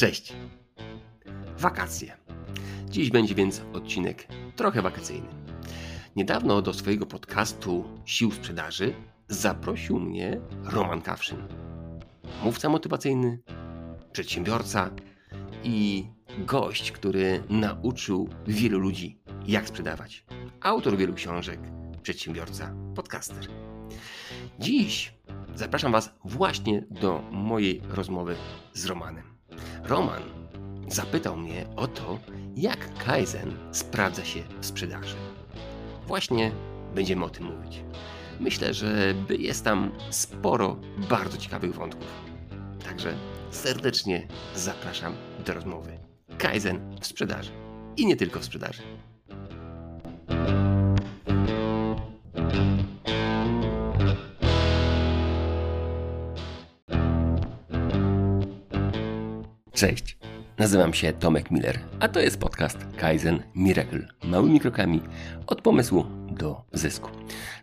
Cześć. Wakacje. Dziś będzie więc odcinek trochę wakacyjny. Niedawno do swojego podcastu Sił Sprzedaży zaprosił mnie Roman Kawszyn. Mówca motywacyjny, przedsiębiorca i gość, który nauczył wielu ludzi, jak sprzedawać. Autor wielu książek, przedsiębiorca, podcaster. Dziś zapraszam Was właśnie do mojej rozmowy z Romanem. Roman zapytał mnie o to, jak Kaizen sprawdza się w sprzedaży. Właśnie będziemy o tym mówić. Myślę, że jest tam sporo bardzo ciekawych wątków. Także serdecznie zapraszam do rozmowy. Kaizen w sprzedaży i nie tylko w sprzedaży. Cześć, nazywam się Tomek Miller, a to jest podcast Kaizen Miracle. Małymi krokami od pomysłu do zysku.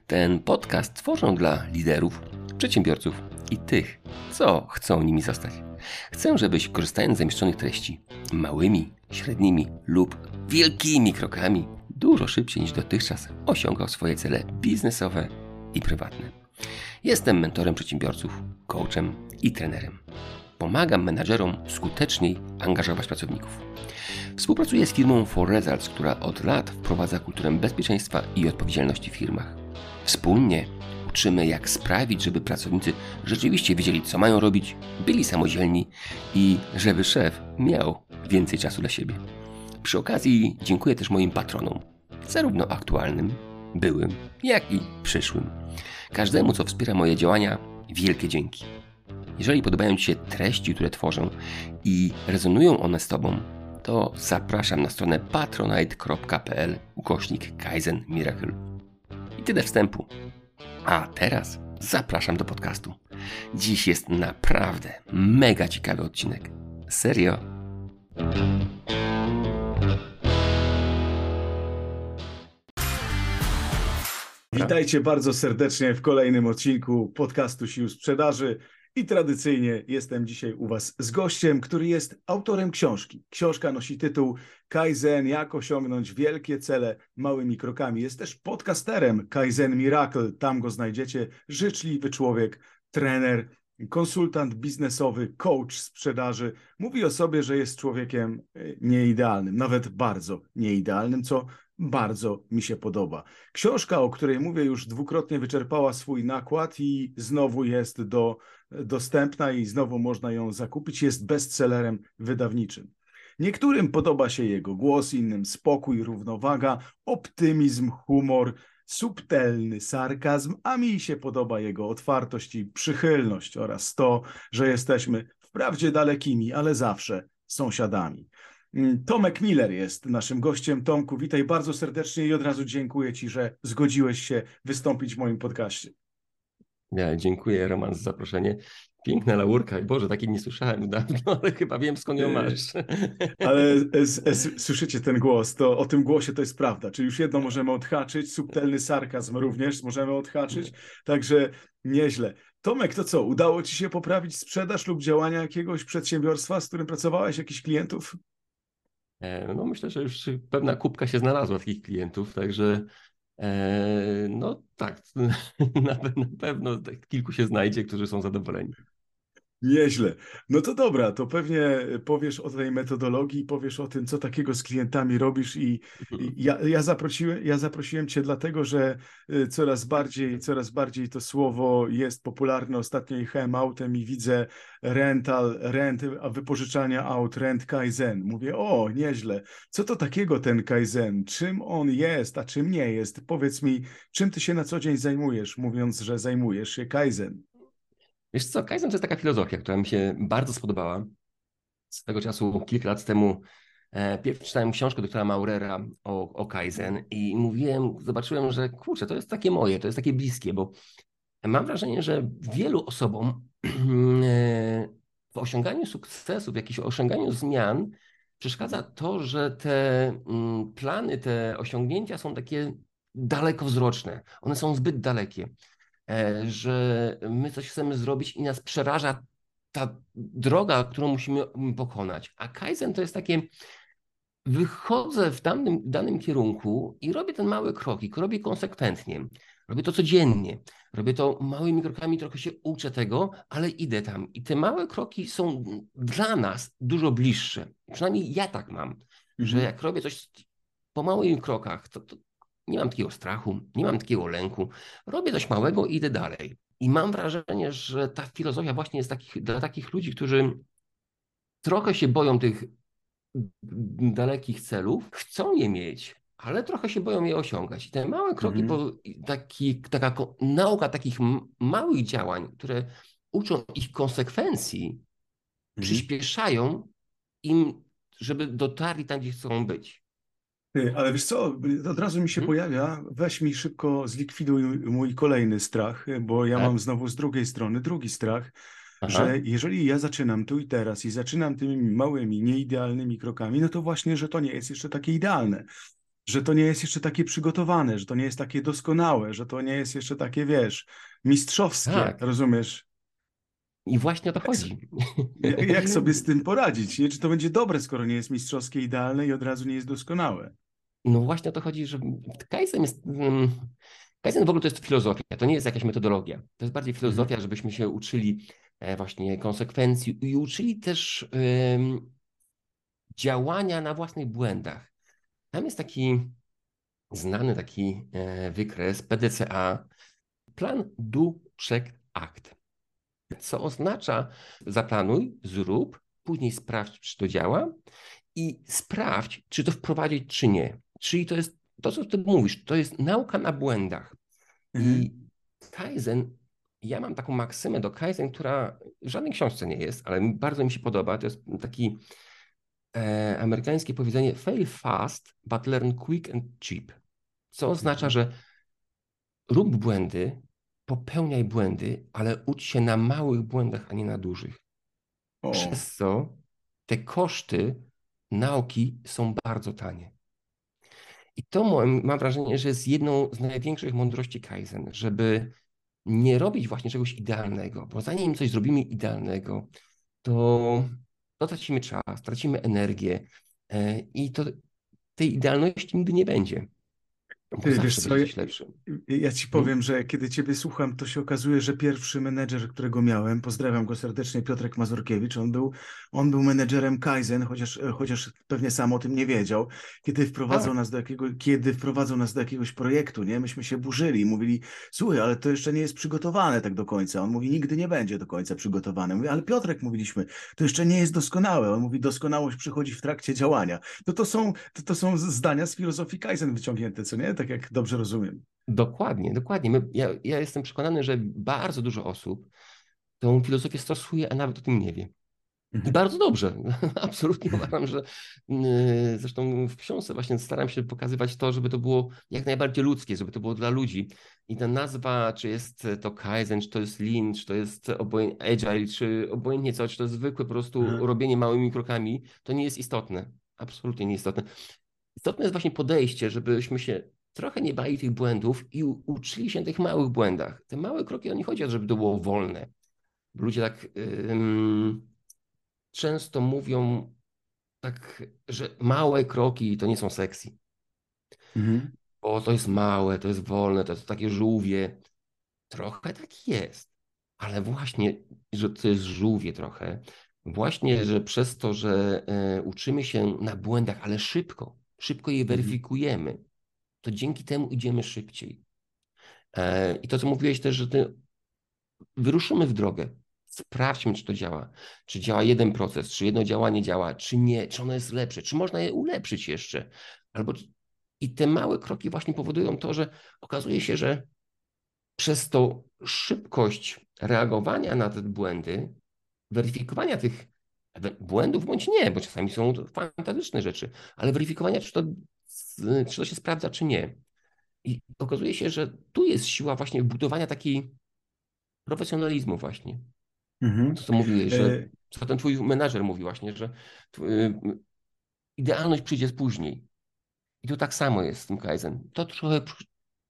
Ten podcast tworzę dla liderów, przedsiębiorców i tych, co chcą nimi zostać. Chcę, żebyś korzystając z zamieszczonych treści małymi, średnimi lub wielkimi krokami dużo szybciej niż dotychczas osiągał swoje cele biznesowe i prywatne. Jestem mentorem przedsiębiorców, coachem i trenerem pomagam menadżerom skuteczniej angażować pracowników. Współpracuję z firmą For Results, która od lat wprowadza kulturę bezpieczeństwa i odpowiedzialności w firmach. Wspólnie uczymy, jak sprawić, żeby pracownicy rzeczywiście wiedzieli, co mają robić, byli samodzielni i żeby szef miał więcej czasu dla siebie. Przy okazji dziękuję też moim patronom, zarówno aktualnym, byłym, jak i przyszłym. Każdemu, co wspiera moje działania, wielkie dzięki. Jeżeli podobają Ci się treści, które tworzę i rezonują one z Tobą, to zapraszam na stronę patronite.pl ukośnik Kaizen Miracle. I tyle wstępu. A teraz zapraszam do podcastu. Dziś jest naprawdę mega ciekawy odcinek. Serio. Witajcie bardzo serdecznie w kolejnym odcinku podcastu Sił Sprzedaży. I tradycyjnie jestem dzisiaj u Was z gościem, który jest autorem książki. Książka nosi tytuł Kaizen, jak osiągnąć wielkie cele małymi krokami. Jest też podcasterem Kaizen Miracle, tam go znajdziecie. Życzliwy człowiek, trener, konsultant biznesowy, coach sprzedaży. Mówi o sobie, że jest człowiekiem e, nieidealnym, nawet bardzo nieidealnym, co bardzo mi się podoba. Książka, o której mówię, już dwukrotnie wyczerpała swój nakład i znowu jest do, dostępna i znowu można ją zakupić. Jest bestsellerem wydawniczym. Niektórym podoba się jego głos, innym spokój, równowaga, optymizm, humor, subtelny sarkazm, a mi się podoba jego otwartość i przychylność oraz to, że jesteśmy wprawdzie dalekimi, ale zawsze sąsiadami. Mm, Tomek Miller jest naszym gościem. Tomku, witaj bardzo serdecznie i od razu dziękuję Ci, że zgodziłeś się wystąpić w moim podcaście. Ja dziękuję Roman za zaproszenie. Piękna laurka. Boże, takiej nie słyszałem dawno, ale chyba wiem skąd ją masz. Ale słyszycie ten głos, to o tym głosie to jest prawda. Czyli już jedno możemy odhaczyć, subtelny sarkazm również możemy odhaczyć, także nieźle. Tomek, to co, udało Ci się poprawić sprzedaż lub działania jakiegoś przedsiębiorstwa, z którym pracowałeś, jakichś klientów? E, no myślę, że już pewna kubka się znalazła takich klientów, także e, no tak, na, pewno kilku się znajdzie, którzy są zadowoleni. Nieźle. No to dobra, to pewnie powiesz o tej metodologii, powiesz o tym, co takiego z klientami robisz i, i mhm. ja, ja, zaprosiłem, ja zaprosiłem Cię dlatego, że y, coraz bardziej, coraz bardziej to słowo jest popularne. Ostatnio jechałem autem i widzę rental, rent, wypożyczania aut, rent Kaizen. Mówię, o, nieźle. Co to takiego ten Kaizen? Czym on jest, a czym nie jest? Powiedz mi, czym Ty się na co dzień zajmujesz, mówiąc, że zajmujesz się Kaizen? Wiesz co, Kaizen to jest taka filozofia, która mi się bardzo spodobała. Swego czasu, kilka lat temu, e, pierwszy czytałem książkę doktora Maurera o, o Kaizen i mówiłem, zobaczyłem, że kurczę, to jest takie moje, to jest takie bliskie, bo mam wrażenie, że wielu osobom e, w osiąganiu sukcesu, w jakimś osiąganiu zmian przeszkadza to, że te mm, plany, te osiągnięcia są takie dalekowzroczne. One są zbyt dalekie. E, że my coś chcemy zrobić i nas przeraża ta droga, którą musimy pokonać. A Kaizen to jest takie, wychodzę w danym, danym kierunku i robię ten mały krokik, robię konsekwentnie, robię to codziennie, robię to małymi krokami, trochę się uczę tego, ale idę tam. I te małe kroki są dla nas dużo bliższe. Przynajmniej ja tak mam, mhm. że jak robię coś po małych krokach, to, to nie mam takiego strachu, nie mam takiego lęku. Robię coś małego i idę dalej. I mam wrażenie, że ta filozofia właśnie jest takich, dla takich ludzi, którzy trochę się boją tych dalekich celów, chcą je mieć, ale trochę się boją je osiągać. I te małe kroki, mhm. taki, taka nauka takich małych działań, które uczą ich konsekwencji, mhm. przyspieszają im, żeby dotarli tam, gdzie chcą być. Ty, ale wiesz co, od razu mi się hmm? pojawia, weź mi szybko zlikwiduj mój kolejny strach, bo ja tak? mam znowu z drugiej strony drugi strach, Aha. że jeżeli ja zaczynam tu i teraz i zaczynam tymi małymi, nieidealnymi krokami, no to właśnie, że to nie jest jeszcze takie idealne, że to nie jest jeszcze takie przygotowane, że to nie jest takie doskonałe, że to nie jest jeszcze takie, wiesz, mistrzowskie, tak. rozumiesz? I właśnie o to chodzi. Jak, jak sobie z tym poradzić? Nie? Czy to będzie dobre, skoro nie jest mistrzowskie, idealne i od razu nie jest doskonałe? No właśnie o to chodzi, że Kaizen jest. Mm, Kaizen w ogóle to jest filozofia, to nie jest jakaś metodologia. To jest bardziej filozofia, mhm. żebyśmy się uczyli e, właśnie konsekwencji i uczyli też um, działania na własnych błędach. Tam jest taki znany taki e, wykres PDCA, plan do check act co oznacza zaplanuj, zrób, później sprawdź, czy to działa i sprawdź, czy to wprowadzić, czy nie. Czyli to jest to, co ty mówisz, to jest nauka na błędach. Mhm. I Kaizen, ja mam taką maksymę do Kaizen, która w żadnej książce nie jest, ale bardzo mi się podoba. To jest taki e, amerykańskie powiedzenie fail fast, but learn quick and cheap. Co oznacza, mhm. że rób błędy, popełniaj błędy, ale ucz się na małych błędach, a nie na dużych. O. Przez co te koszty nauki są bardzo tanie. I to mam, mam wrażenie, że jest jedną z największych mądrości Kaizen, żeby nie robić właśnie czegoś idealnego, bo zanim coś zrobimy idealnego, to, to tracimy czas, tracimy energię e, i to tej idealności nigdy nie będzie. Ty, wiesz co, ja, ja, ci powiem, hmm? że kiedy ciebie słucham, to się okazuje, że pierwszy menedżer, którego miałem, pozdrawiam go serdecznie, Piotrek Mazurkiewicz, on był, on był menedżerem Kaizen, chociaż, chociaż pewnie sam o tym nie wiedział, kiedy wprowadzał, tak. nas do jakiego, kiedy wprowadzał nas do jakiegoś projektu, nie? Myśmy się burzyli, mówili, słuchaj, ale to jeszcze nie jest przygotowane tak do końca. On mówi, nigdy nie będzie do końca przygotowane. Mówi, ale Piotrek, mówiliśmy, to jeszcze nie jest doskonałe. On mówi, doskonałość przychodzi w trakcie działania. To, to, są, to, to są zdania z filozofii Kaizen wyciągnięte, co nie? Tak jak dobrze rozumiem. Dokładnie, dokładnie. My, ja, ja jestem przekonany, że bardzo dużo osób tą filozofię stosuje, a nawet o tym nie wie. I mhm. bardzo dobrze. Absolutnie uważam, że yy, zresztą w książce właśnie staram się pokazywać to, żeby to było jak najbardziej ludzkie, żeby to było dla ludzi. I ta nazwa, czy jest to Kaizen, czy to jest Lean, czy to jest Agile, czy obojętnie co, czy to jest zwykłe po prostu mhm. robienie małymi krokami, to nie jest istotne. Absolutnie nieistotne. Istotne jest właśnie podejście, żebyśmy się trochę nie bali tych błędów i uczyli się tych małych błędach. Te małe kroki, oni chodzi o to, żeby to było wolne. Ludzie tak często mówią tak, że małe kroki to nie są sexy. Mhm. Bo to jest małe, to jest wolne, to jest takie żółwie. Trochę tak jest. Ale właśnie, że to jest żółwie trochę, właśnie, że przez to, że e, uczymy się na błędach, ale szybko, szybko je mhm. weryfikujemy, to dzięki temu idziemy szybciej. E, I to, co mówiłeś też, że ty, wyruszymy w drogę, sprawdźmy, czy to działa. Czy działa jeden proces, czy jedno działanie działa, czy nie, czy ono jest lepsze, czy można je ulepszyć jeszcze. Albo i te małe kroki właśnie powodują to, że okazuje się, że przez to szybkość reagowania na te błędy, weryfikowania tych błędów bądź nie, bo czasami są fantastyczne rzeczy, ale weryfikowania, czy to czy to się sprawdza, czy nie. I okazuje się, że tu jest siła właśnie budowania takiej profesjonalizmu właśnie. Mhm. To, co mówiłeś, że e, co ten twój menadżer mówi właśnie, że y, idealność przyjdzie później. I tu tak samo jest z tym Kaizen. To trochę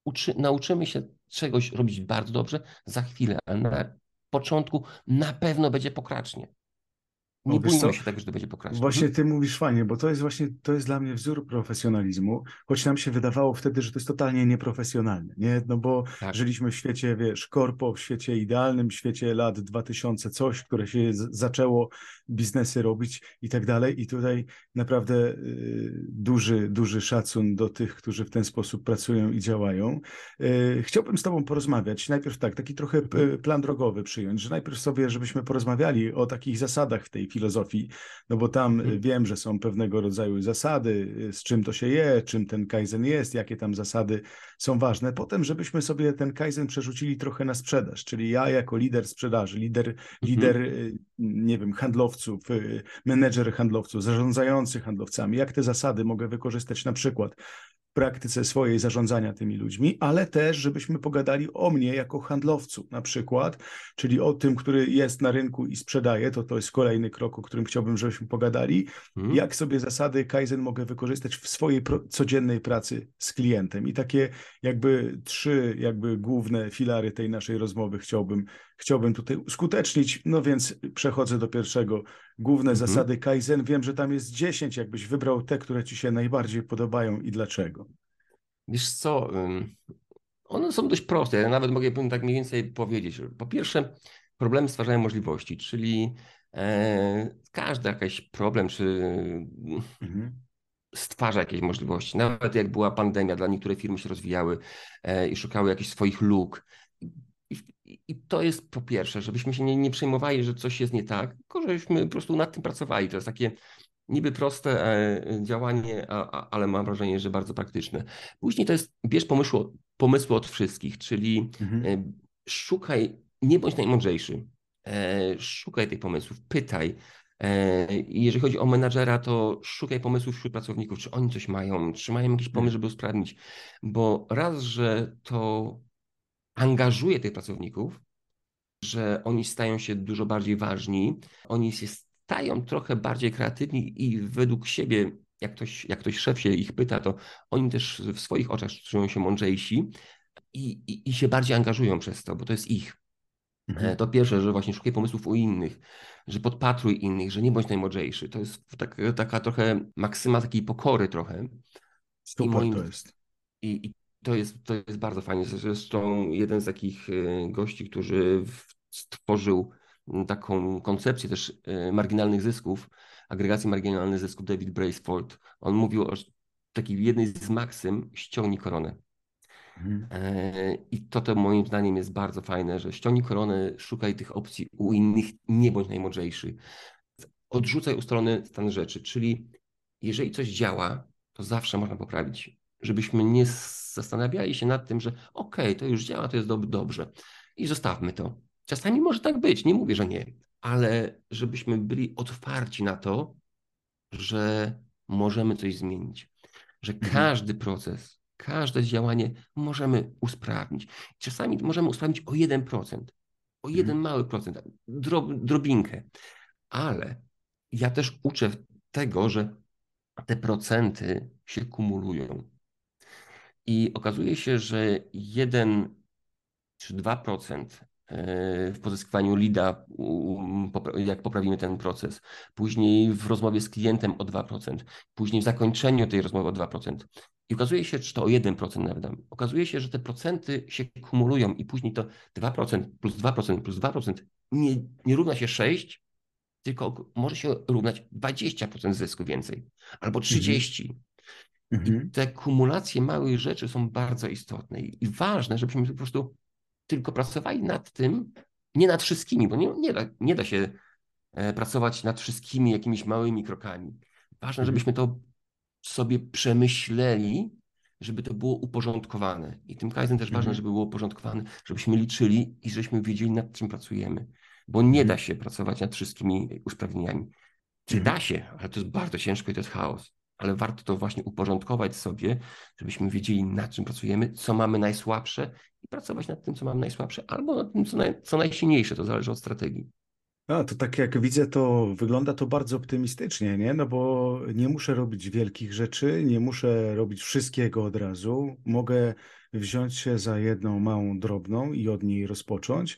uczy, nauczymy się czegoś robić bardzo dobrze za chwilę, ale na, początku na pewno będzie pokracznie. Nie bójmy się tego, że to będzie pokraczne. Właśnie ty mówisz fajnie, bo to jest właśnie, to jest dla mnie wzór profesjonalizmu, choć nam się wydawało wtedy, że to jest totalnie nieprofesjonalne, nie? No bo tak. żyliśmy w świecie, wiesz, korpo, w świecie idealnym, w świecie lat 2000 coś, które się zaczęło biznesy robić i tak dalej i tutaj naprawdę y, duży, duży szacun do tych, którzy w ten sposób pracują i działają. Y, chciałbym z tobą porozmawiać, najpierw tak, taki trochę mhm. plan drogowy przyjąć, że najpierw sobie, żebyśmy porozmawiali o takich zasadach w tej filozofii, no bo tam hmm. wiem, że są pewnego rodzaju zasady, y, z czym to się je, czym ten Kaizen jest, jakie tam zasady są ważne. Potem, żebyśmy sobie ten Kaizen przerzucili trochę na sprzedaż, czyli ja jako lider sprzedaży, lider, hmm. lider nie wiem, handlowców, y, menedżer handlowców, zarządzający handlowcami, jak te zasady mogę wykorzystać na przykład praktyce swojej zarządzania tymi ludźmi, ale też, żebyśmy pogadali o mnie jako handlowcu na przykład, czyli o tym, który jest na rynku i sprzedaje, to to jest kolejny krok, o którym chciałbym, żebyśmy pogadali, hmm. jak sobie zasady Kaizen mogę wykorzystać w swojej codziennej pracy z klientem. I takie jakby trzy jakby główne filary tej naszej rozmowy chciałbym, chciałbym tutaj uskutecznić, no więc przechodzę do pierwszego. Główne mhm. zasady Kaizen. Wiem, że tam jest 10, jakbyś wybrał te, które ci się najbardziej podobają i dlaczego. Wiesz co, one są dość proste. Ja nawet mogę tak mniej więcej powiedzieć. Po pierwsze, problemy stwarzają możliwości, czyli e, każdy jakiś problem, czy mhm. stwarza jakieś możliwości. Nawet jak była pandemia, dla niektórych firmy się rozwijały e, i szukały jakichś swoich luk. I, to jest po pierwsze, żebyśmy się nie, nie przejmowali, że coś jest nie tak, tylko żebyśmy po prostu nad tym pracowali. To jest takie niby proste e, działanie, ale mam wrażenie, że bardzo praktyczne. Później to jest, bierz pomysły, pomysły od wszystkich, czyli mhm. E, szukaj, nie bądź najmądrzejszy, e, szukaj tych pomysłów, pytaj. Jeżeli chodzi o menadżera, to szukaj pomysłów wśród pracowników, czy oni coś mają, czy mają jakiś pomysł, mhm. żeby usprawnić, bo raz, że to angażuje tych pracowników, że oni stają się dużo bardziej ważni, oni się stają trochę bardziej kreatywni i według siebie, jak ktoś, jak ktoś szef się ich pyta, to oni też w swoich oczach czują się mądrzejsi i, i, i się bardziej angażują przez to, bo to jest ich. Mhm. To pierwsze, że właśnie szukaj pomysłów u innych, że podpatruj innych, że nie bądź najmądrzejszy. To jest tak, taka trochę maksyma takiej pokory trochę. Super moim, to jest. I, I, to jest, to jest bardzo fajnie. Zresztą jeden z takich y, gości, który stworzył taką koncepcję też y, marginalnych zysków, agregacji marginalnych zysków David Braceford. On mówił o takiej jednej z maksym ściągnij koronę. Mhm. E, I to, to moim zdaniem jest bardzo fajne, że ściągnij koronę, szukaj tych opcji u innych, nie bądź najmądrzejszy. Odrzucaj ustalony stan rzeczy, czyli jeżeli coś działa, to zawsze można poprawić. Żebyśmy nie zastanawiali się nad tym, że okej, okay, to już działa, to jest dobrze i zostawmy to. Czasami może tak być, nie mówię, że nie, ale żebyśmy byli otwarci na to, że możemy coś zmienić, że mhm. każdy proces, każde działanie możemy usprawnić. Czasami możemy usprawnić o 1%, o jeden mhm. mały procent, drob, drobinkę, ale ja też uczę tego, że te procenty się kumulują. I okazuje się, że 1 czy 2% e, w pozyskiwaniu lida, jak poprawimy ten proces, później w rozmowie z klientem o 2%, później w zakończeniu tej rozmowy o 2%. I okazuje się, że to o 1% nawet. Okazuje się, że te procenty się kumulują i później to 2% plus 2% plus 2% nie, nie równa się 6, tylko może się równać 20% zysku więcej albo 30%. Mhm. Mhm. Te kumulacje małych rzeczy są bardzo istotne i ważne, żebyśmy po prostu tylko pracowali nad tym, nie nad wszystkimi, bo nie, nie, da, nie da się e, pracować nad wszystkimi jakimiś małymi krokami. Ważne, mhm. żebyśmy to sobie przemyśleli, żeby to było uporządkowane. I tym Kaizen też mhm. ważne, żeby było uporządkowane, żebyśmy liczyli i żebyśmy wiedzieli, nad czym pracujemy. Bo nie mhm. da się pracować nad wszystkimi usprawnieniami. Czy mhm. da się, ale to jest bardzo ciężko i to jest chaos ale warto to właśnie uporządkować sobie, żebyśmy wiedzieli, nad czym pracujemy, co mamy najsłabsze i pracować nad tym, co mamy najsłabsze, albo nad tym, co, naj, co najsilniejsze. To zależy od strategii. A, to tak jak widzę, to wygląda to bardzo optymistycznie, nie? No bo nie muszę robić wielkich rzeczy, nie muszę robić wszystkiego od razu. Mogę wziąć się za jedną małą drobną i od niej rozpocząć,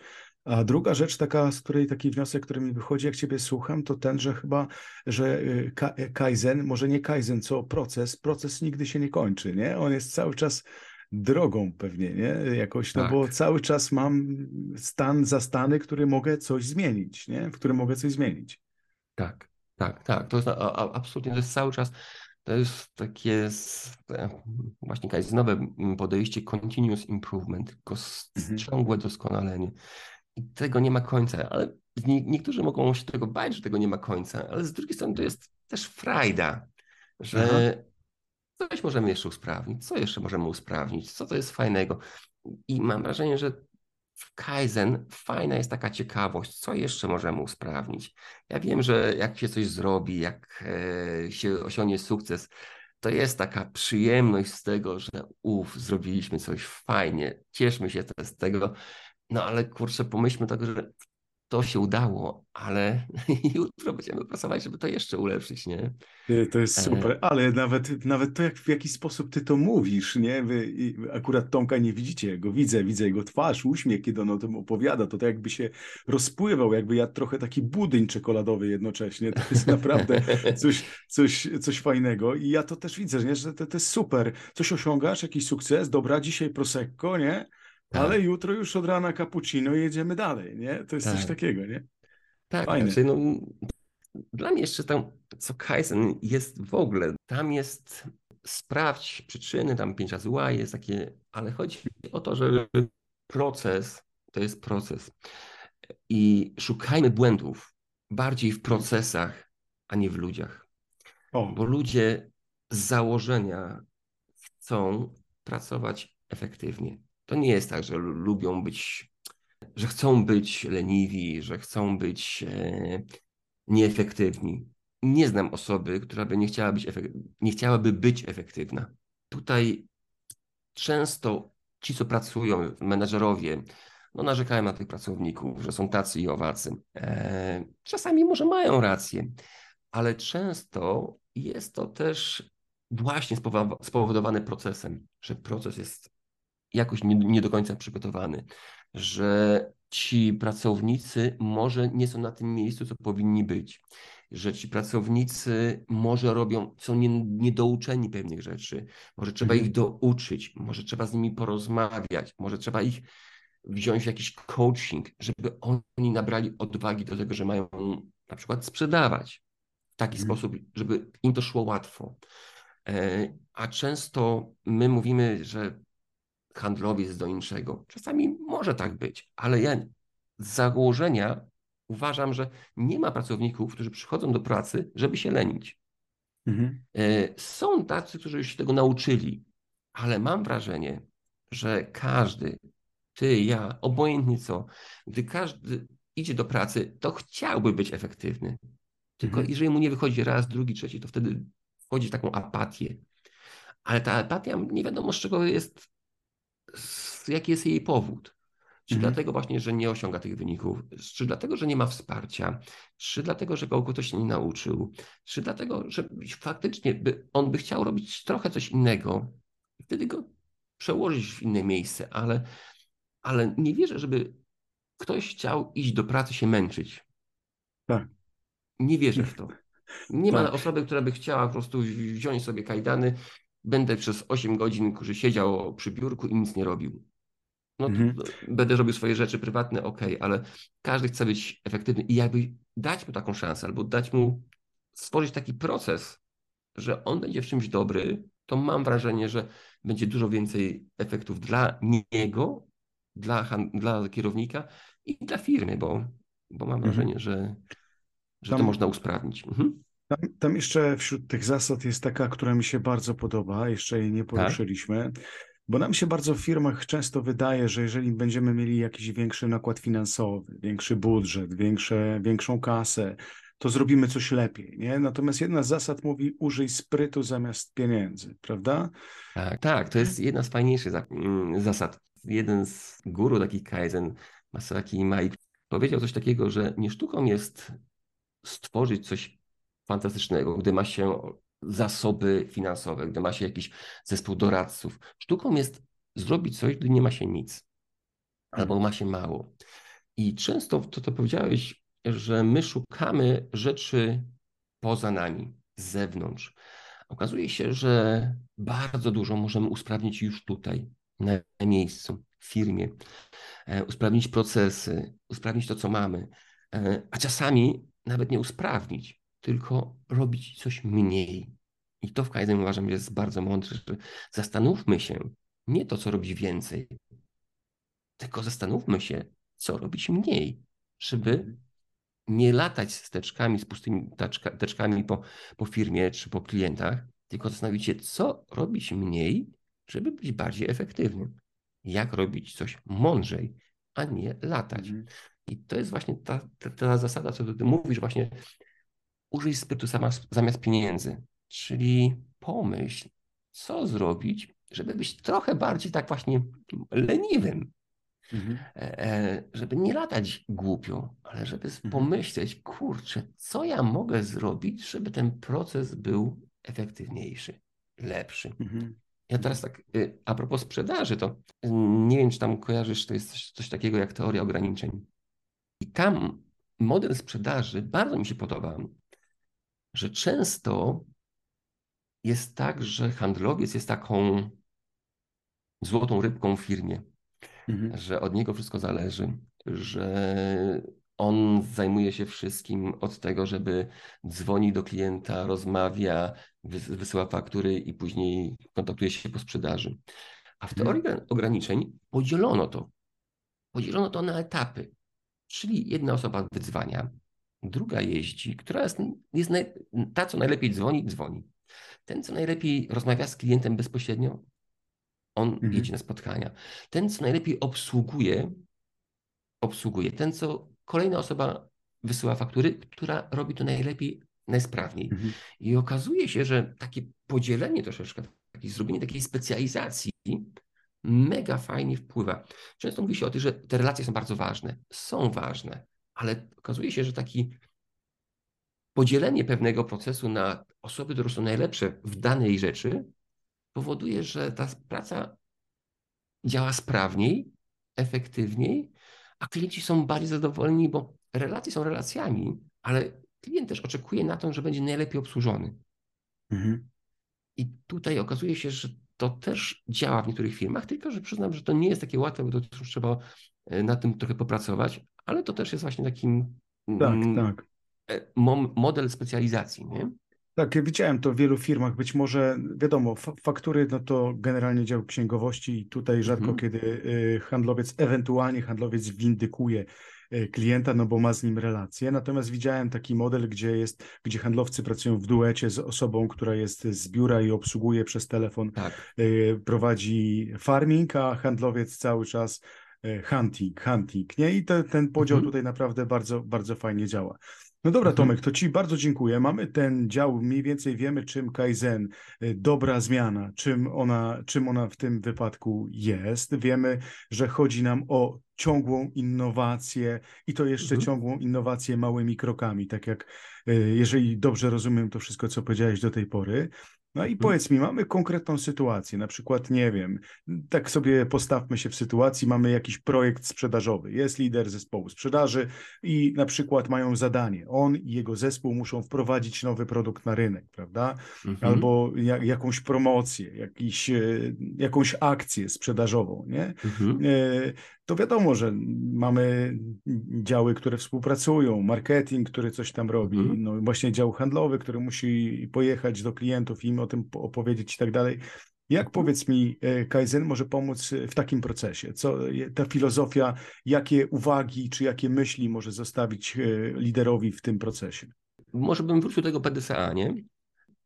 A druga rzecz taka, z której taki wniosek, który mi wychodzi, jak ciebie słucham, to ten, że chyba, że y, y, kaizen, może nie kaizen, co proces, proces nigdy się nie kończy, nie? On jest cały czas drogą pewnie, nie? Jakoś, no tak. bo cały czas mam stan zastany, który mogę coś zmienić, nie? W którym mogę coś zmienić. Tak, tak, tak. To jest absolutnie, to jest cały czas, to jest takie właśnie kaizenowe podejście continuous improvement, mhm. ciągłe doskonalenie. I tego nie ma końca, ale niektórzy mogą się tego bać, że tego nie ma końca, ale z drugiej strony to jest też frajda, że Aha. coś możemy jeszcze usprawnić, co jeszcze możemy usprawnić, co to jest fajnego. I mam wrażenie, że w Kaizen fajna jest taka ciekawość, co jeszcze możemy usprawnić. Ja wiem, że jak się coś zrobi, jak e, się osiągnie sukces, to jest taka przyjemność z tego, że uff, zrobiliśmy coś fajnie, cieszmy się z tego, no ale kurczę, pomyślmy tak, że to się udało, ale jutro będziemy pracować, żeby to jeszcze ulepszyć, nie? To jest e. super, ale nawet, nawet to, jak, w jaki sposób ty to mówisz, nie? Wy akurat Tomka nie widzicie, go widzę, widzę jego twarz, uśmiech, kiedy on o tym opowiada, to tak jakby się rozpływał, jakby jadł trochę taki budyń czekoladowy jednocześnie, to jest naprawdę coś, coś, coś fajnego i ja to też widzę, nie? że to, to jest super, coś osiągasz, jakiś sukces, dobra, dzisiaj Prosecco, nie? Tak. Ale jutro już od rana cappuccino i jedziemy dalej, nie? To jest tak. coś takiego, nie? Tak, Fajne. Znaczy, no, dla mnie jeszcze tam, co Kaizen jest w ogóle, tam jest sprawdź przyczyny, tam pięć razy Y jest takie, ale chodzi o to, że proces to jest proces i szukajmy błędów bardziej w procesach, a nie w ludziach. O. Bo ludzie z założenia chcą pracować efektywnie. To nie jest tak, że lubią być, że chcą być leniwi, że chcą być e, nieefektywni. Nie znam osoby, która by nie, chciała być nie chciałaby być efektywna. Tutaj często ci, co pracują, menedżerowie, no narzekają na tych pracowników, że są tacy i owacy. E, czasami może mają rację, ale często jest to też właśnie spowodowane procesem, że proces jest jakoś nie, nie do końca przygotowany, że ci pracownicy może nie są na tym miejscu, co powinni być, że ci pracownicy może robią, są nie, niedouczeni pewnych rzeczy, może trzeba mhm. ich douczyć, może trzeba z nimi porozmawiać, może trzeba ich wziąć w jakiś coaching, żeby oni nabrali odwagi do tego, że mają na przykład sprzedawać w taki mhm. sposób, żeby im to szło łatwo. E, a często my mówimy, że handlowiec do innego. Czasami może tak być, ale ja z założenia uważam, że nie ma pracowników, którzy przychodzą do pracy, żeby się lenić. Mhm. E, są tacy, którzy już się tego nauczyli, ale mam wrażenie, że każdy, ty, ja, obojętnie co, gdy każdy idzie do pracy, to chciałby być efektywny. Tylko mhm. jeżeli mu nie wychodzi raz, drugi, trzeci, to wtedy wchodzi w taką apatię. Ale ta apatia nie wiadomo z czego jest jaki jest jej powód. Czy mhm. dlatego właśnie, że nie osiąga tych wyników, czy dlatego, że nie ma wsparcia, czy dlatego, że go ktoś nie nauczył, czy dlatego, że faktycznie by, on by chciał robić trochę coś innego, wtedy go przełożyć w inne miejsce, ale, ale nie wierzę, żeby ktoś chciał iść do pracy się męczyć. Tak. Nie wierzę w to. Nie tak. ma osoby, która by chciała po prostu wziąć sobie kajdany, będę przez 8 godzin który siedział przy biurku i nic nie robił. No mhm. będę robił swoje rzeczy prywatne, ok, ale każdy chce być efektywny i jakby dać mu taką szansę, albo dać mu stworzyć taki proces, że on będzie w czymś dobry, to mam wrażenie, że będzie dużo więcej efektów dla niego, dla, dla kierownika i dla firmy, bo, bo mam mhm. wrażenie, że, że to można usprawnić. Mhm. Tam, tam, jeszcze wśród tych zasad jest taka, która mi się bardzo podoba, jeszcze jej nie tak? poruszyliśmy, tak? bo nam się bardzo w firmach często wydaje, że jeżeli będziemy mieli jakiś większy nakład finansowy, większy budżet, większe, większą kasę, to zrobimy coś lepiej. Nie? Natomiast jedna z zasad mówi użyj sprytu zamiast pieniędzy, prawda? Tak, tak, to jest jedna z fajniejszych mm, zasad. Jeden z guru takich Kaizen, Masaki Mai, powiedział coś takiego, że nie sztuką jest stworzyć coś fantastycznego, gdy ma się zasoby finansowe, gdy ma się jakiś zespół doradców. Sztuką jest zrobić coś, gdy nie ma się nic, albo ma się mało. I często to, co powiedziałeś, że my szukamy rzeczy poza nami, z zewnątrz. Okazuje się, że bardzo dużo możemy usprawnić już tutaj, na miejscu, w firmie, e, usprawnić procesy, usprawnić to, co mamy, e, a czasami nawet nie usprawnić, tylko robić coś mniej. I to w Kaizen uważam że jest bardzo mądre, że zastanówmy się, nie to, co robić więcej, tylko zastanówmy się, co robić mniej, żeby nie latać z teczkami, z pustymi teczka, teczkami po, po firmie czy po klientach, tylko zastanowić się, co robić mniej, żeby być bardziej efektywnym. Jak robić coś mądrzej, a nie latać. Mhm. I to jest właśnie ta, ta, ta, zasada, co ty mówisz, właśnie użyj sprytu zamiast pieniędzy. Czyli pomyśl, co zrobić, żeby być trochę bardziej tak właśnie leniwym. Mhm. E, e, żeby nie latać głupio, ale żeby mhm. pomyśleć, kurczę, co ja mogę zrobić, żeby ten proces był efektywniejszy, lepszy. Mhm. Ja teraz tak, y, a propos sprzedaży, to nie wiem, czy tam kojarzysz, to jest coś, coś takiego jak teoria ograniczeń. I tam model sprzedaży bardzo mi się podoba, że często jest tak, że handlowiec jest taką złotą rybką w firmie, mhm. że od niego wszystko zależy, że on zajmuje się wszystkim od tego, żeby dzwoni do klienta, rozmawia, wysyła faktury i później kontaktuje się po sprzedaży. A w teorii mhm. ograniczeń podzielono to. Podzielono to na etapy. Czyli jedna osoba wydzwania, druga jeździ, która jest, jest naj, ta, co najlepiej dzwoni, dzwoni. Ten, co najlepiej rozmawia z klientem bezpośrednio, on mhm. jedzie na spotkania. Ten, co najlepiej obsługuje, obsługuje. Ten, co kolejna osoba wysyła faktury, która robi to najlepiej, najsprawniej. Mhm. I okazuje się, że takie podzielenie troszeczkę, takie zrobienie takiej specjalizacji mega fajnie wpływa. Często mówi się o tym, że te relacje są bardzo ważne. Są ważne, ale okazuje się, że taki podzielenie pewnego procesu na osoby, które są najlepsze w danej rzeczy, powoduje, że ta praca działa sprawniej, efektywniej, a klienci są bardziej zadowoleni, bo relacje są relacjami, ale klient też oczekuje na to, że będzie najlepiej obsłużony. Mhm. I tutaj okazuje się, że to też działa w niektórych firmach, tylko że przyznam, że to nie jest takie łatwe, bo to trzeba e, na tym trochę popracować, ale to też jest właśnie takim tak, mm, tak. E, model specjalizacji. Nie? Tak, widziałem to w wielu firmach. Być może, wiadomo, faktury, no to generalnie dział księgowości i tutaj rzadko mhm. kiedy y, handlowiec, ewentualnie handlowiec windykuje y, klienta, no bo ma z nim relację. Natomiast widziałem taki model, gdzie jest, gdzie handlowcy pracują w duecie z osobą, która jest z biura i obsługuje przez telefon, tak. Y, prowadzi farming, a handlowiec cały czas hunting, hunting, nie? I te, ten podział mhm. tutaj naprawdę bardzo, bardzo fajnie działa. No dobra, mhm. Tomek, to Ci bardzo dziękuję. Mamy ten dział, mniej więcej wiemy, czym Kaizen, y, dobra zmiana, czym ona, czym ona w tym wypadku jest. Wiemy, że chodzi nam o ciągłą innowację i to jeszcze mhm. ciągłą innowację małymi krokami, tak jak y, jeżeli dobrze rozumiem to wszystko, co powiedziałeś do tej pory. No i mhm. powiedz mi, mamy konkretną sytuację, na przykład, nie wiem, tak sobie postawmy się w sytuacji, mamy jakiś projekt sprzedażowy, jest lider zespołu sprzedaży i na przykład mają zadanie, on i jego zespół muszą wprowadzić nowy produkt na rynek, prawda? Mhm. Albo ja, jakąś promocję, jakiś, e, jakąś akcję sprzedażową, nie? Mhm. E, to wiadomo, że mamy działy, które współpracują, marketing, który coś tam robi, mhm. no właśnie dział handlowy, który musi pojechać do klientów i o tym opowiedzieć i tak dalej. Jak mhm. powiedz mi, e, Kaizen może pomóc w takim procesie? Co ta filozofia, jakie uwagi czy jakie myśli może zostawić e, liderowi w tym procesie? Może bym wrócił do tego PDCA, nie?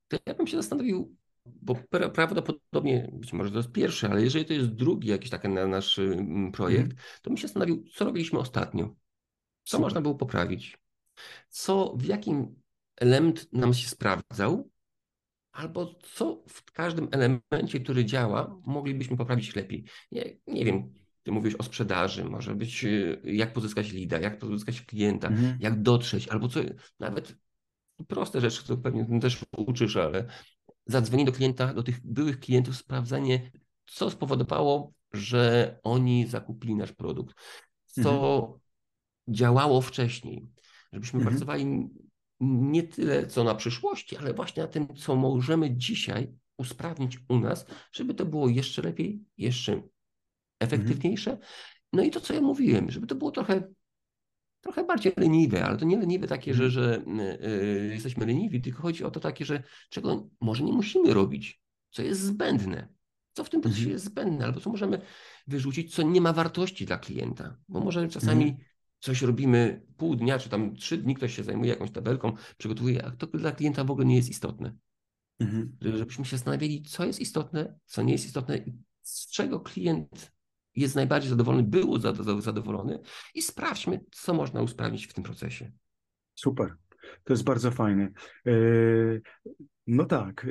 To ja bym się zastanowił, bo prawdopodobnie, być może to jest pierwszy, ale jeżeli to jest drugi jakiś taki nasz mm, projekt, mm. to bym się zastanowił, co robiliśmy ostatnio, co Super. można było poprawić, co, w jakim element nam się sprawdzał, albo co w każdym elemencie, który działa, moglibyśmy poprawić lepiej. Nie, nie wiem, ty mówisz o sprzedaży, może być y, jak pozyskać lida, jak pozyskać klienta, mm. jak dotrzeć, albo co, nawet proste rzeczy, które pewnie też uczysz, ale zadzwonienie do klienta, do tych byłych klientów, sprawdzenie, co spowodowało, że oni zakupili nasz produkt, co, mhm. działało wcześniej, żebyśmy mhm. pracowali nie tyle co na przyszłości, ale właśnie na tym, co możemy dzisiaj usprawnić u nas, żeby to było jeszcze lepiej, jeszcze efektywniejsze. Mhm. No i to, co ja mówiłem, żeby to było trochę, trochę bardziej leniwe, ale to nie leniwe takie, że, że yy, jesteśmy leniwi, tylko chodzi o to takie, że czego może nie musimy robić, co jest zbędne, co w tym procesie mhm. jest zbędne, albo co możemy wyrzucić, co nie ma wartości dla klienta, bo może czasami mhm. Coś robimy pół dnia, czy tam trzy dni, ktoś się zajmuje jakąś tabelką, przygotowuje, a to dla klienta w ogóle nie jest istotne. Mhm. Żebyśmy się zastanawiali, co jest istotne, co nie jest istotne z czego klient jest najbardziej zadowolony, był zadowolony i sprawdźmy, co można usprawnić w tym procesie. Super. To jest bardzo fajne. E, no tak.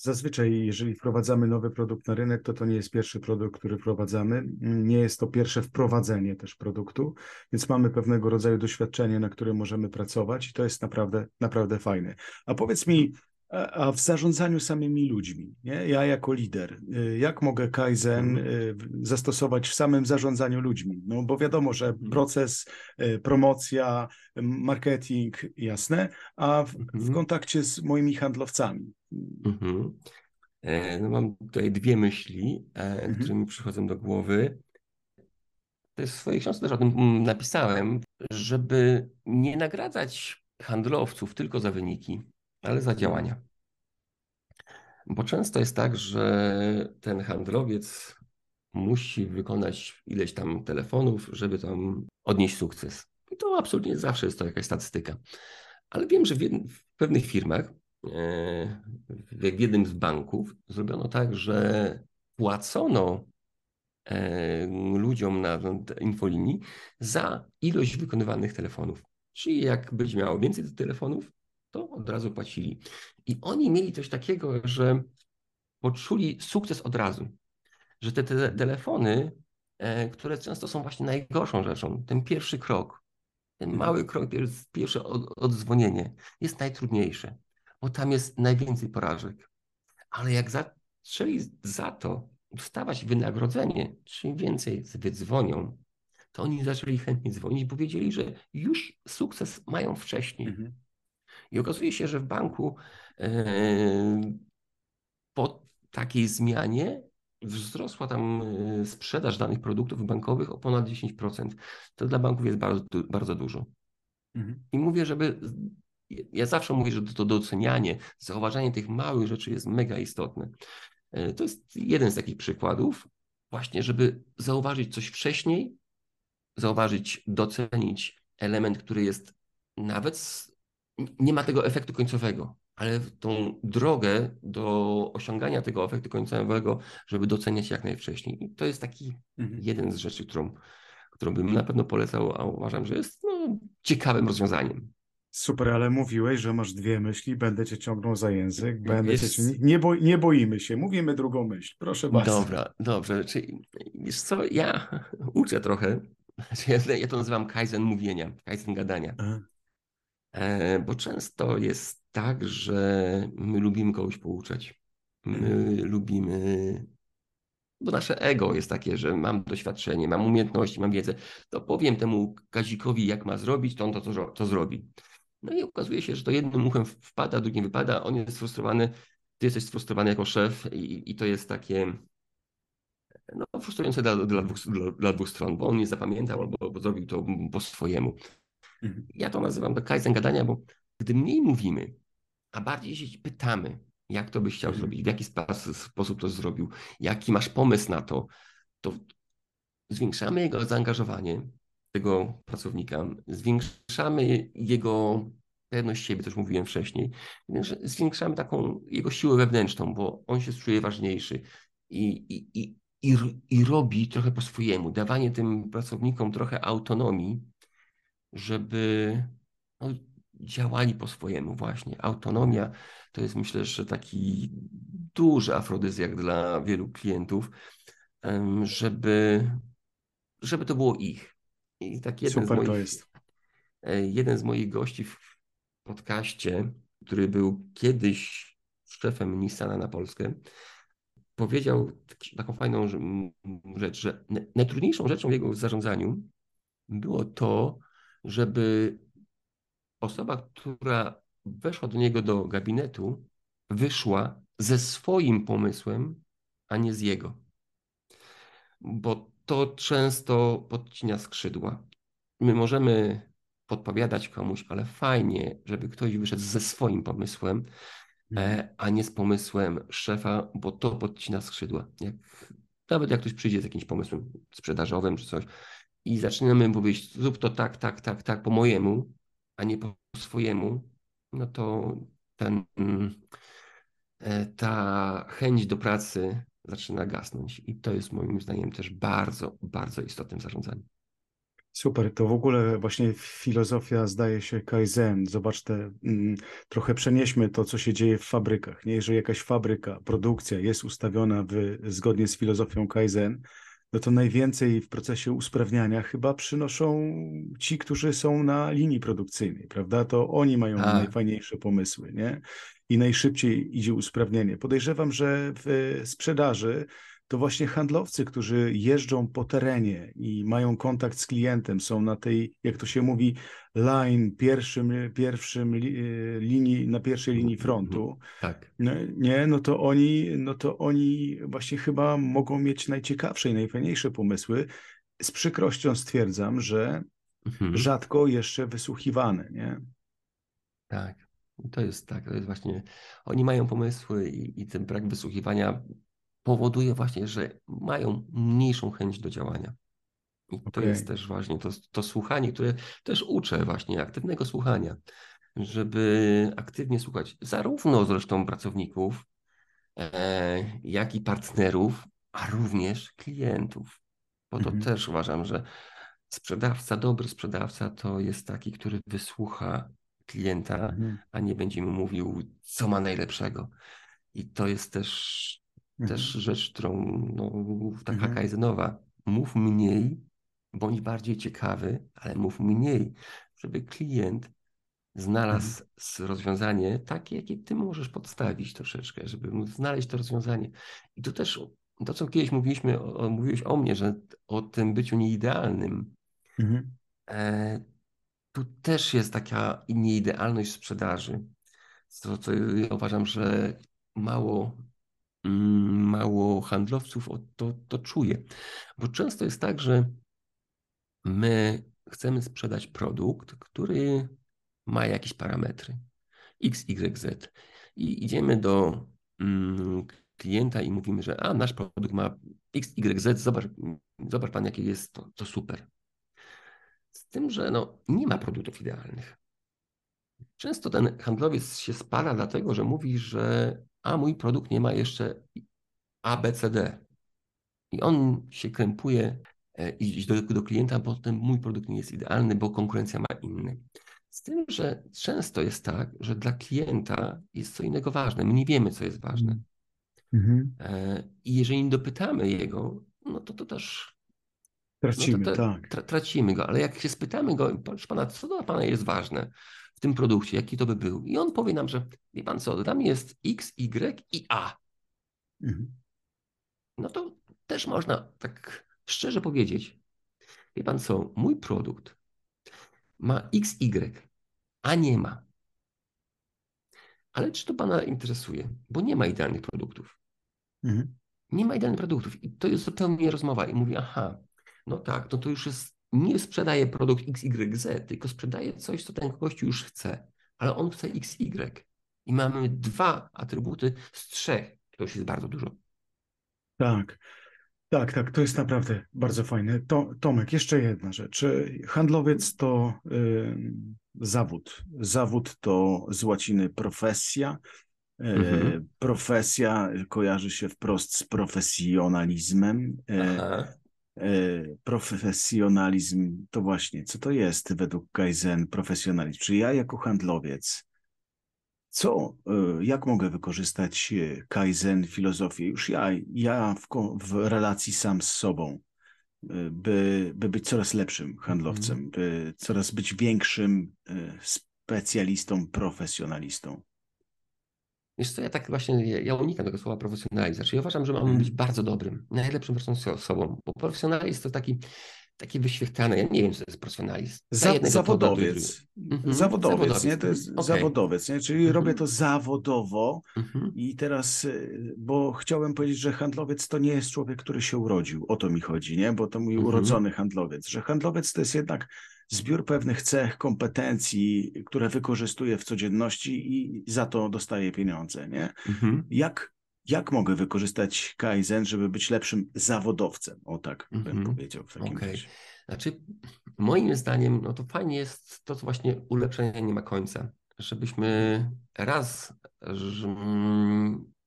Zazwyczaj, jeżeli wprowadzamy nowy produkt na rynek, to to nie jest pierwszy produkt, który wprowadzamy. Nie jest to pierwsze wprowadzenie też produktu, więc mamy pewnego rodzaju doświadczenie, na którym możemy pracować i to jest naprawdę, naprawdę fajne. A powiedz mi, a w zarządzaniu samymi ludźmi, nie? ja jako lider, y, jak mogę Kaizen mhm. y, zastosować w samym zarządzaniu ludźmi? No bo wiadomo, że mhm. proces, y, promocja, marketing, jasne, a w, w mhm. kontakcie z moimi handlowcami. E, no mam tutaj dwie myśli, e, które mi przychodzą do głowy. W swojej książce też o tym mm, napisałem, żeby nie nagradzać handlowców tylko za wyniki, ale za działania. Bo często jest tak, że ten handlowiec musi wykonać ileś tam telefonów, żeby tam odnieść sukces. I to absolutnie zawsze jest to jakaś statystyka. Ale wiem, że w, w pewnych firmach, e, w jednym z banków, zrobiono tak, że płacono e, ludziom na infolinii za ilość wykonywanych telefonów. Czyli jak być miało więcej telefonów, to od razu płacili. I oni mieli coś takiego, że poczuli sukces od razu. Że te, te telefony, e, które często są właśnie najgorszą rzeczą, ten pierwszy krok, ten mhm. mały krok, pierwsze odzwonienie jest najtrudniejsze, bo tam jest najwięcej porażek. Ale jak zaczęli za to dostawać wynagrodzenie, czym więcej wydzwonią, to oni zaczęli chętnie dzwonić, bo wiedzieli, że już sukces mają wcześniej. Mhm. I okazuje się, że w banku e, po takiej zmianie wzrosła tam e, sprzedaż danych produktów bankowych o ponad 10%. To dla banków jest bardzo, bardzo dużo. Mhm. I mówię, żeby. Ja zawsze mówię, że to docenianie, zauważanie tych małych rzeczy jest mega istotne. E, to jest jeden z takich przykładów, właśnie, żeby zauważyć coś wcześniej, zauważyć, docenić element, który jest nawet nie ma tego efektu końcowego, ale tą drogę do osiągania tego efektu końcowego, żeby doceniać jak najwcześniej. I to jest taki mhm. jeden z rzeczy, którą, którą bym na pewno polecał, a uważam, że jest no, ciekawym rozwiązaniem. Super, ale mówiłeś, że masz dwie myśli, będę cię ciągnął za język, będę jest... cię... Nie, bo, nie boimy się, mówimy drugą myśl, proszę bardzo. Dobra, dobrze, czyli wiesz co, ja uczę trochę, ja to nazywam kaizen mówienia, kaizen gadania. Aha. E, bo często jest tak, że my lubimy kogoś pouczać. My mhm. lubimy, bo nasze ego jest takie, że mam doświadczenie, mam umiejętności, mam wiedzę, to powiem temu Kazikowi, jak ma zrobić, to on to, to, to zrobi. No i okazuje się, że to jednym uchem wpada, drugim wypada, on jest sfrustrowany, ty jesteś sfrustrowany jako szef i, i to jest takie no, frustrujące dla, dla, dwóch, dla, dla dwóch stron, bo on nie zapamiętał albo, albo zrobił to po swojemu. Mhm. Ja to nazywam to kaizen gadania, bo gdy mniej mówimy, a bardziej się pytamy, jak to byś chciał mhm. zrobić, w jaki sposób to zrobił, jaki masz pomysł na to, to zwiększamy jego zaangażowanie tego pracownika, zwiększamy jego pewność siebie, też mówiłem wcześniej, zwiększamy taką jego siłę wewnętrzną, bo on się czuje ważniejszy i, i, i, i, i robi trochę po swojemu. Dawanie tym pracownikom trochę autonomii żeby no, działali po swojemu właśnie. Autonomia to jest myślę, że taki duży afrodyzjak dla wielu klientów, żeby, żeby to było ich. I tak jeden Super z moich, to jest. E, jeden z moich gości w podcaście, który był kiedyś szefem Nissana na Polskę, powiedział taką fajną rzecz, że najtrudniejszą rzeczą w jego zarządzaniu było to, żeby osoba, która weszła do niego do gabinetu, wyszła ze swoim pomysłem, a nie z jego. Bo to często podcina skrzydła. My możemy podpowiadać komuś, ale fajnie, żeby ktoś wyszedł ze swoim pomysłem, mhm. e, a nie z pomysłem szefa, bo to podcina skrzydła. Jak, nawet jak ktoś przyjdzie z jakimś pomysłem sprzedażowym czy coś i zaczynamy mówić, zrób to tak, tak, tak, tak, po mojemu, a nie po swojemu, no to ten, e, ta chęć do pracy zaczyna gasnąć. I to jest moim zdaniem też bardzo, bardzo istotnym zarządzaniem. Super, to w ogóle właśnie filozofia zdaje się Kaizen. Zobaczcie, mm, trochę przenieśmy to, co się dzieje w fabrykach. Nie? Jeżeli jakaś fabryka, produkcja jest ustawiona w, zgodnie z filozofią Kaizen, no to najwięcej w procesie usprawniania chyba przynoszą ci, którzy są na linii produkcyjnej, prawda? To oni mają A. najfajniejsze pomysły, nie? I najszybciej idzie usprawnienie. Podejrzewam, że w sprzedaży to właśnie handlowcy, którzy jeżdżą po terenie i mają kontakt z klientem, są na tej, jak to się mówi, line, pierwszym, pierwszym e, linii, na pierwszej linii mhm, frontu. Tak. No, nie, no to oni, no to oni właśnie chyba mogą mieć najciekawsze i najfajniejsze pomysły. Z przykrością stwierdzam, że mhm. rzadko jeszcze wysłuchiwane, nie? Tak. To jest tak, to jest właśnie, oni mają pomysły i, i ten brak wysłuchiwania powoduje właśnie, że mają mniejszą chęć do działania. I okay. to jest też właśnie to, to słuchanie, które też uczę właśnie aktywnego słuchania, żeby aktywnie słuchać zarówno zresztą pracowników, e, jak i partnerów, a również klientów. Bo to mhm. też uważam, że sprzedawca, dobry sprzedawca to jest taki, który wysłucha klienta, mhm. a nie będzie mu mówił, co ma najlepszego. I to jest też. Też rzecz, którą no, taka mhm. kajzenowa. Mów mniej, bądź bardziej ciekawy, ale mów mniej, żeby klient znalazł mhm. rozwiązanie takie, jakie ty możesz podstawić troszeczkę, żeby móc znaleźć to rozwiązanie. I tu też to, co kiedyś mówiliśmy, o, mówiłeś o mnie, że o tym byciu nieidealnym. Mhm. E, tu też jest taka nieidealność sprzedaży. Co, co ja uważam, że mało mało handlowców to, to czuje. Bo często jest tak, że my chcemy sprzedać produkt, który ma jakieś parametry X, Y, Z. I idziemy do mm, klienta i mówimy, że a nasz produkt ma X, Y, Z, zobacz, zobacz pan, jakie jest to, to super. Z tym, że no, nie ma produktów idealnych. Często ten handlowiec się spala, dlatego że mówi, że a mój produkt nie ma jeszcze ABCD. I on się krępuje e, iść do, do klienta, bo ten mój produkt nie jest idealny, bo konkurencja ma inny. Z tym, że często jest tak, że dla klienta jest co innego ważne. My nie wiemy, co jest ważne. Mhm. E, I jeżeli nie dopytamy jego, no to to też. Tracimy, no to, to, tak. Tra, tracimy go, ale jak się spytamy go, proszę pana, co dla pana jest ważne, w tym produkcie, jaki to by był. I on powie nam, że wie pan co, dla mnie jest X, Y i A. Mhm. No to też można tak szczerze powiedzieć, wie pan co, mój produkt ma X, Y, a nie ma. Ale czy to pana interesuje? Bo nie ma idealnych produktów. Mhm. Nie ma idealnych produktów. I to jest zupełnie rozmowa. I mówi, aha, no tak, no to już jest nie sprzedaje produkt XYZ, tylko sprzedaje coś, co ten gość już chce, ale on chce XY. I mamy dwa atrybuty z trzech. To już jest bardzo dużo. Tak. Tak, tak, to jest naprawdę bardzo fajne. To, Tomek, jeszcze jedna rzecz. Handlowiec to y, zawód. Zawód to z łaciny profesja. Y, mhm. Profesja kojarzy się wprost z profesjonalizmem. Y, Aha. E, profesjonalizm to właśnie, co to jest według Kaizen profesjonalizm? Czy ja jako handlowiec, co, e, jak mogę wykorzystać e, Kaizen filozofię? Już ja, ja w, w relacji sam z sobą, by, by być coraz lepszym handlowcem, mm. by coraz być większym specjalistą, profesjonalistą. Wiesz co, ja tak właśnie, ja unikam tego słowa profesjonalizm. Ja uważam, że mamy mhm. być bardzo dobrym, najlepszym wersją osobą, bo profesjonalizm to taki, takie wyświetlane, ja nie wiem, co to jest profesjonalizm. Za, zawodowiec. Mhm. Zawodowiec, zawodowiec, nie? To jest okay. zawodowiec, nie? Czyli mhm. robię to zawodowo mhm. i teraz, y, bo chciałem powiedzieć, że handlowiec to nie jest człowiek, który się urodził, o to mi chodzi, nie? Bo to mój mhm. urodzony handlowiec, że handlowiec to jest jednak zbiór pewnych cech, kompetencji, które wykorzystuje w codzienności i za to dostaje pieniądze, nie? Mhm. Jak jak mogę wykorzystać Kaizen, żeby być lepszym zawodowcem? O tak bym -hmm. powiedział w takim okay. razie. Znaczy, moim zdaniem, no to fajnie jest to, co właśnie ulepszenie nie ma końca. Żebyśmy raz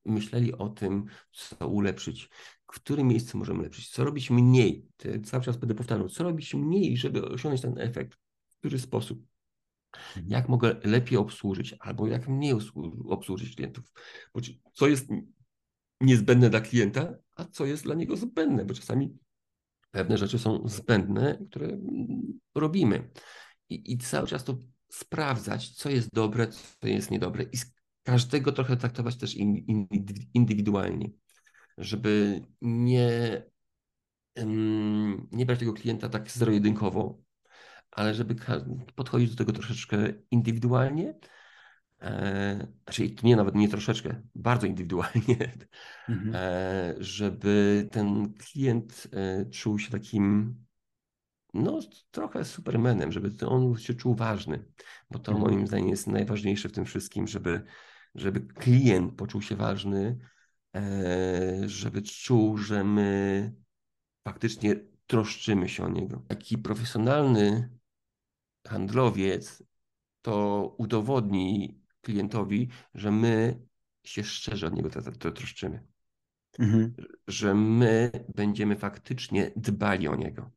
myśleli o tym, co ulepszyć, w którym miejscu możemy ulepszyć, co robić mniej. Cały czas będę powtarzał, co robić mniej, żeby osiągnąć ten efekt, w który sposób. Mhm. Jak mogę lepiej obsłużyć, albo jak mniej obsłużyć klientów. Co jest niezbędne dla klienta, a co jest dla niego zbędne, bo czasami pewne rzeczy są zbędne, które robimy. I, i cały czas to sprawdzać, co jest dobre, co jest niedobre i z każdego trochę traktować też indywidualnie, żeby nie, nie brać tego klienta tak zero-jedynkowo, ale żeby podchodzić do tego troszeczkę indywidualnie, e, znaczy nie nawet nie troszeczkę, bardzo indywidualnie, mhm. e, żeby ten klient e, czuł się takim no trochę supermenem, żeby on się czuł ważny, bo to mhm. moim zdaniem jest najważniejsze w tym wszystkim, żeby, żeby klient poczuł się ważny, żeby czuł, że my faktycznie troszczymy się o niego. Taki profesjonalny handlowiec to udowodni klientowi, że my się szczerze od niego troszczymy. Mhm. Że my będziemy faktycznie dbali o niego.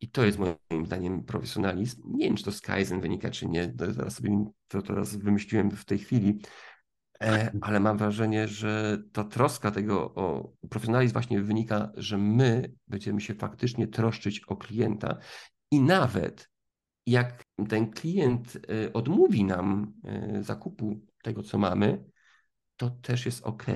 I to jest moim zdaniem profesjonalizm. Nie wiem, czy to z Kaizen wynika, czy nie. Teraz sobie to teraz wymyśliłem w tej chwili, e, ale mam wrażenie, że ta troska tego o profesjonalizm właśnie wynika, że my będziemy się faktycznie troszczyć o klienta i nawet jak ten klient e, odmówi nam e, zakupu tego, co mamy, to też jest ok.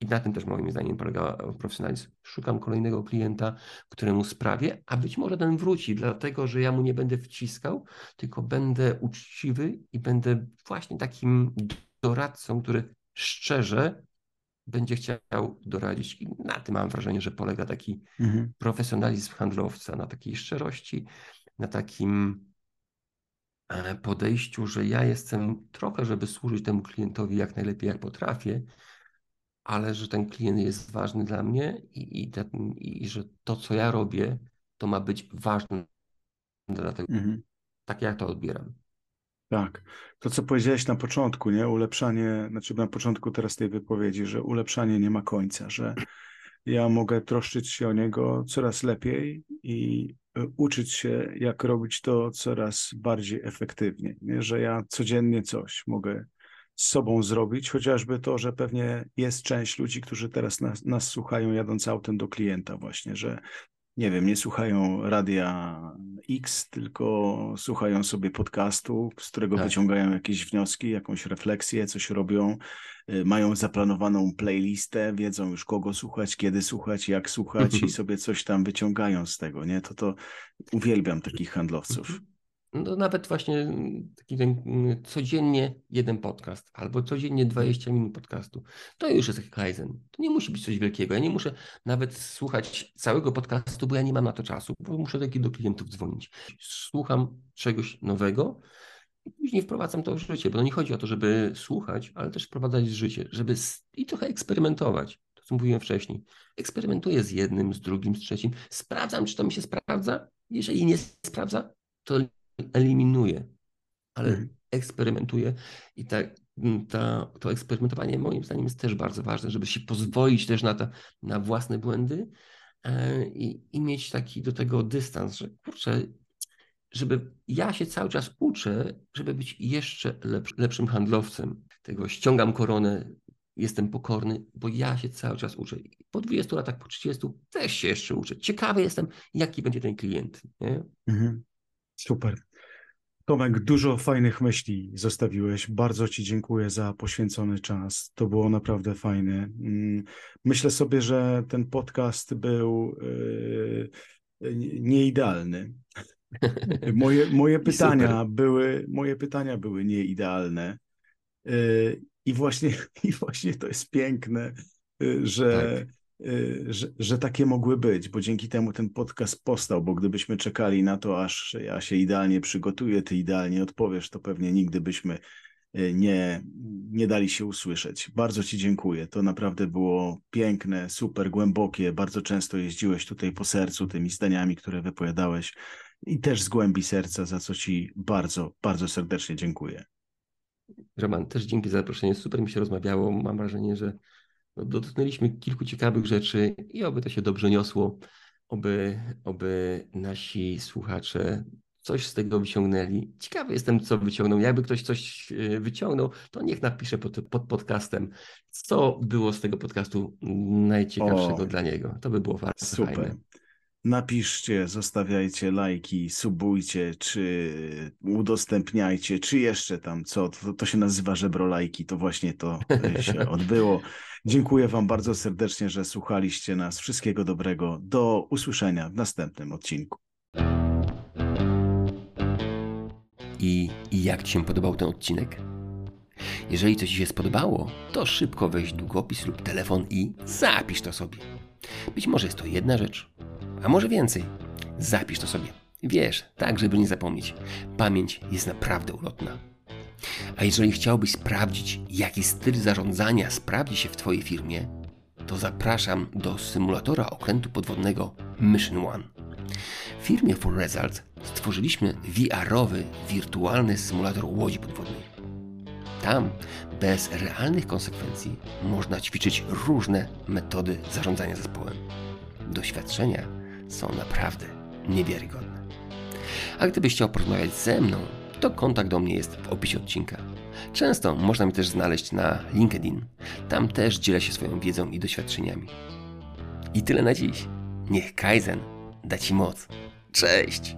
I na tym też moim zdaniem polega profesjonalizm. Szukam kolejnego klienta, któremu sprawię, a być może ten wróci, dlatego że ja mu nie będę wciskał, tylko będę uczciwy i będę właśnie takim doradcą, który szczerze będzie chciał doradzić. I na tym mam wrażenie, że polega taki mhm. profesjonalizm handlowca, na takiej szczerości, na takim e, podejściu, że ja jestem trochę, żeby służyć temu klientowi jak najlepiej, jak potrafię, ale że ten klient jest ważny dla mnie i, i, ten, i że to, co ja robię, to ma być ważne dla tego. Mhm. Tak jak to odbieram. Tak. To, co powiedziałeś na początku, nie? Ulepszanie, znaczy na początku teraz tej wypowiedzi, że ulepszanie nie ma końca, że ja mogę troszczyć się o niego coraz lepiej i e, uczyć się, jak robić to coraz bardziej efektywnie. Nie? Że ja codziennie coś mogę z sobą zrobić, chociażby to, że pewnie jest część ludzi, którzy teraz nas, nas słuchają jadąc autem do klienta właśnie, że nie wiem, nie słuchają radia X, tylko słuchają sobie podcastu, z którego tak. wyciągają jakieś wnioski, jakąś refleksję, coś robią, y, mają zaplanowaną playlistę, wiedzą już kogo słuchać, kiedy słuchać, jak słuchać i sobie coś tam wyciągają z tego, nie? To to uwielbiam takich handlowców. No nawet właśnie taki ten, mm, codziennie jeden podcast albo codziennie 20 minut podcastu. To już jest Kaizen. To nie musi być coś wielkiego. Ja nie muszę nawet słuchać całego podcastu, bo ja nie mam na to czasu, bo muszę taki do klientów dzwonić. Słucham czegoś nowego i później wprowadzam to w życie, bo nie chodzi o to, żeby słuchać, ale też wprowadzać w życie, żeby i trochę eksperymentować. To, co mówiłem wcześniej. Eksperymentuję z jednym, z drugim, z trzecim. Sprawdzam, czy to mi się sprawdza. Jeżeli nie sprawdza, to eliminuję, ale mhm. eksperymentuję i ta, ta, to eksperymentowanie moim zdaniem jest też bardzo ważne, żeby się pozwolić też na, ta, na własne błędy e, i, i mieć taki do tego dystans, że kurczę, żeby ja się cały czas uczę, żeby być jeszcze lepszy, lepszym handlowcem. Tego ściągam koronę, jestem pokorny, bo ja się cały czas uczę. Po 20 latach, po 30 też się jeszcze uczę. Ciekawy jestem, jaki będzie ten klient. Nie? Mhm. Super. Tomek, dużo fajnych myśli zostawiłeś. Bardzo Ci dziękuję za poświęcony czas. To było naprawdę fajne. Mm, myślę sobie, że ten podcast był yy, nieidealny. Moje, moje pytania były, moje pytania były nieidealne. Y, I właśnie, I właśnie to jest piękne, y, że, tak. Y, że, że takie mogły być, bo dzięki temu ten podcast powstał, bo gdybyśmy czekali na to, aż ja się idealnie przygotuję, ty idealnie odpowiesz, to pewnie nigdy byśmy nie, nie dali się usłyszeć. Bardzo Ci dziękuję. To naprawdę było piękne, super głębokie. Bardzo często jeździłeś tutaj po sercu tymi zdaniami, które wypowiadałeś i też z głębi serca, za co Ci bardzo, bardzo serdecznie dziękuję. Roman, też dzięki za zaproszenie. Super mi się rozmawiało. Mam wrażenie, że dotknęliśmy kilku ciekawych rzeczy i oby to się dobrze niosło, oby, oby nasi słuchacze coś z tego wyciągnęli. Ciekawy jestem, co wyciągnął. Jakby ktoś coś e, wyciągnął, to niech napisze pod, pod podcastem, co było z tego podcastu najciekawszego o, dla niego. To by było bardzo super. fajne. Napiszcie, zostawiajcie lajki, subujcie, czy udostępniajcie, czy jeszcze tam co. To, to się nazywa żebrolajki, to właśnie to się odbyło. Dziękuję Wam bardzo serdecznie, że słuchaliście nas. Wszystkiego dobrego. Do usłyszenia w następnym odcinku. I, I jak Ci się podobał ten odcinek? Jeżeli coś Ci się spodobało, to szybko weź długopis lub telefon i zapisz to sobie. Być może jest to jedna rzecz, a może więcej. Zapisz to sobie. Wiesz, tak, żeby nie zapomnieć. Pamięć jest naprawdę ulotna. A jeżeli chciałbyś sprawdzić, jaki styl zarządzania sprawdzi się w Twojej firmie, to zapraszam do symulatora okrętu podwodnego Mission One. W firmie For Result stworzyliśmy VR-owy, wirtualny symulator łodzi podwodnej. Tam, bez realnych konsekwencji, można ćwiczyć różne metody zarządzania zespołem. Doświadczenia są naprawdę niewiarygodne. A gdybyś chciał porozmawiać ze mną, to kontakt do mnie jest w opisie odcinka. Często można mnie też znaleźć na LinkedIn. Tam też dzielę się swoją wiedzą i doświadczeniami. I tyle na dziś. Niech Kaizen da Ci moc. Cześć!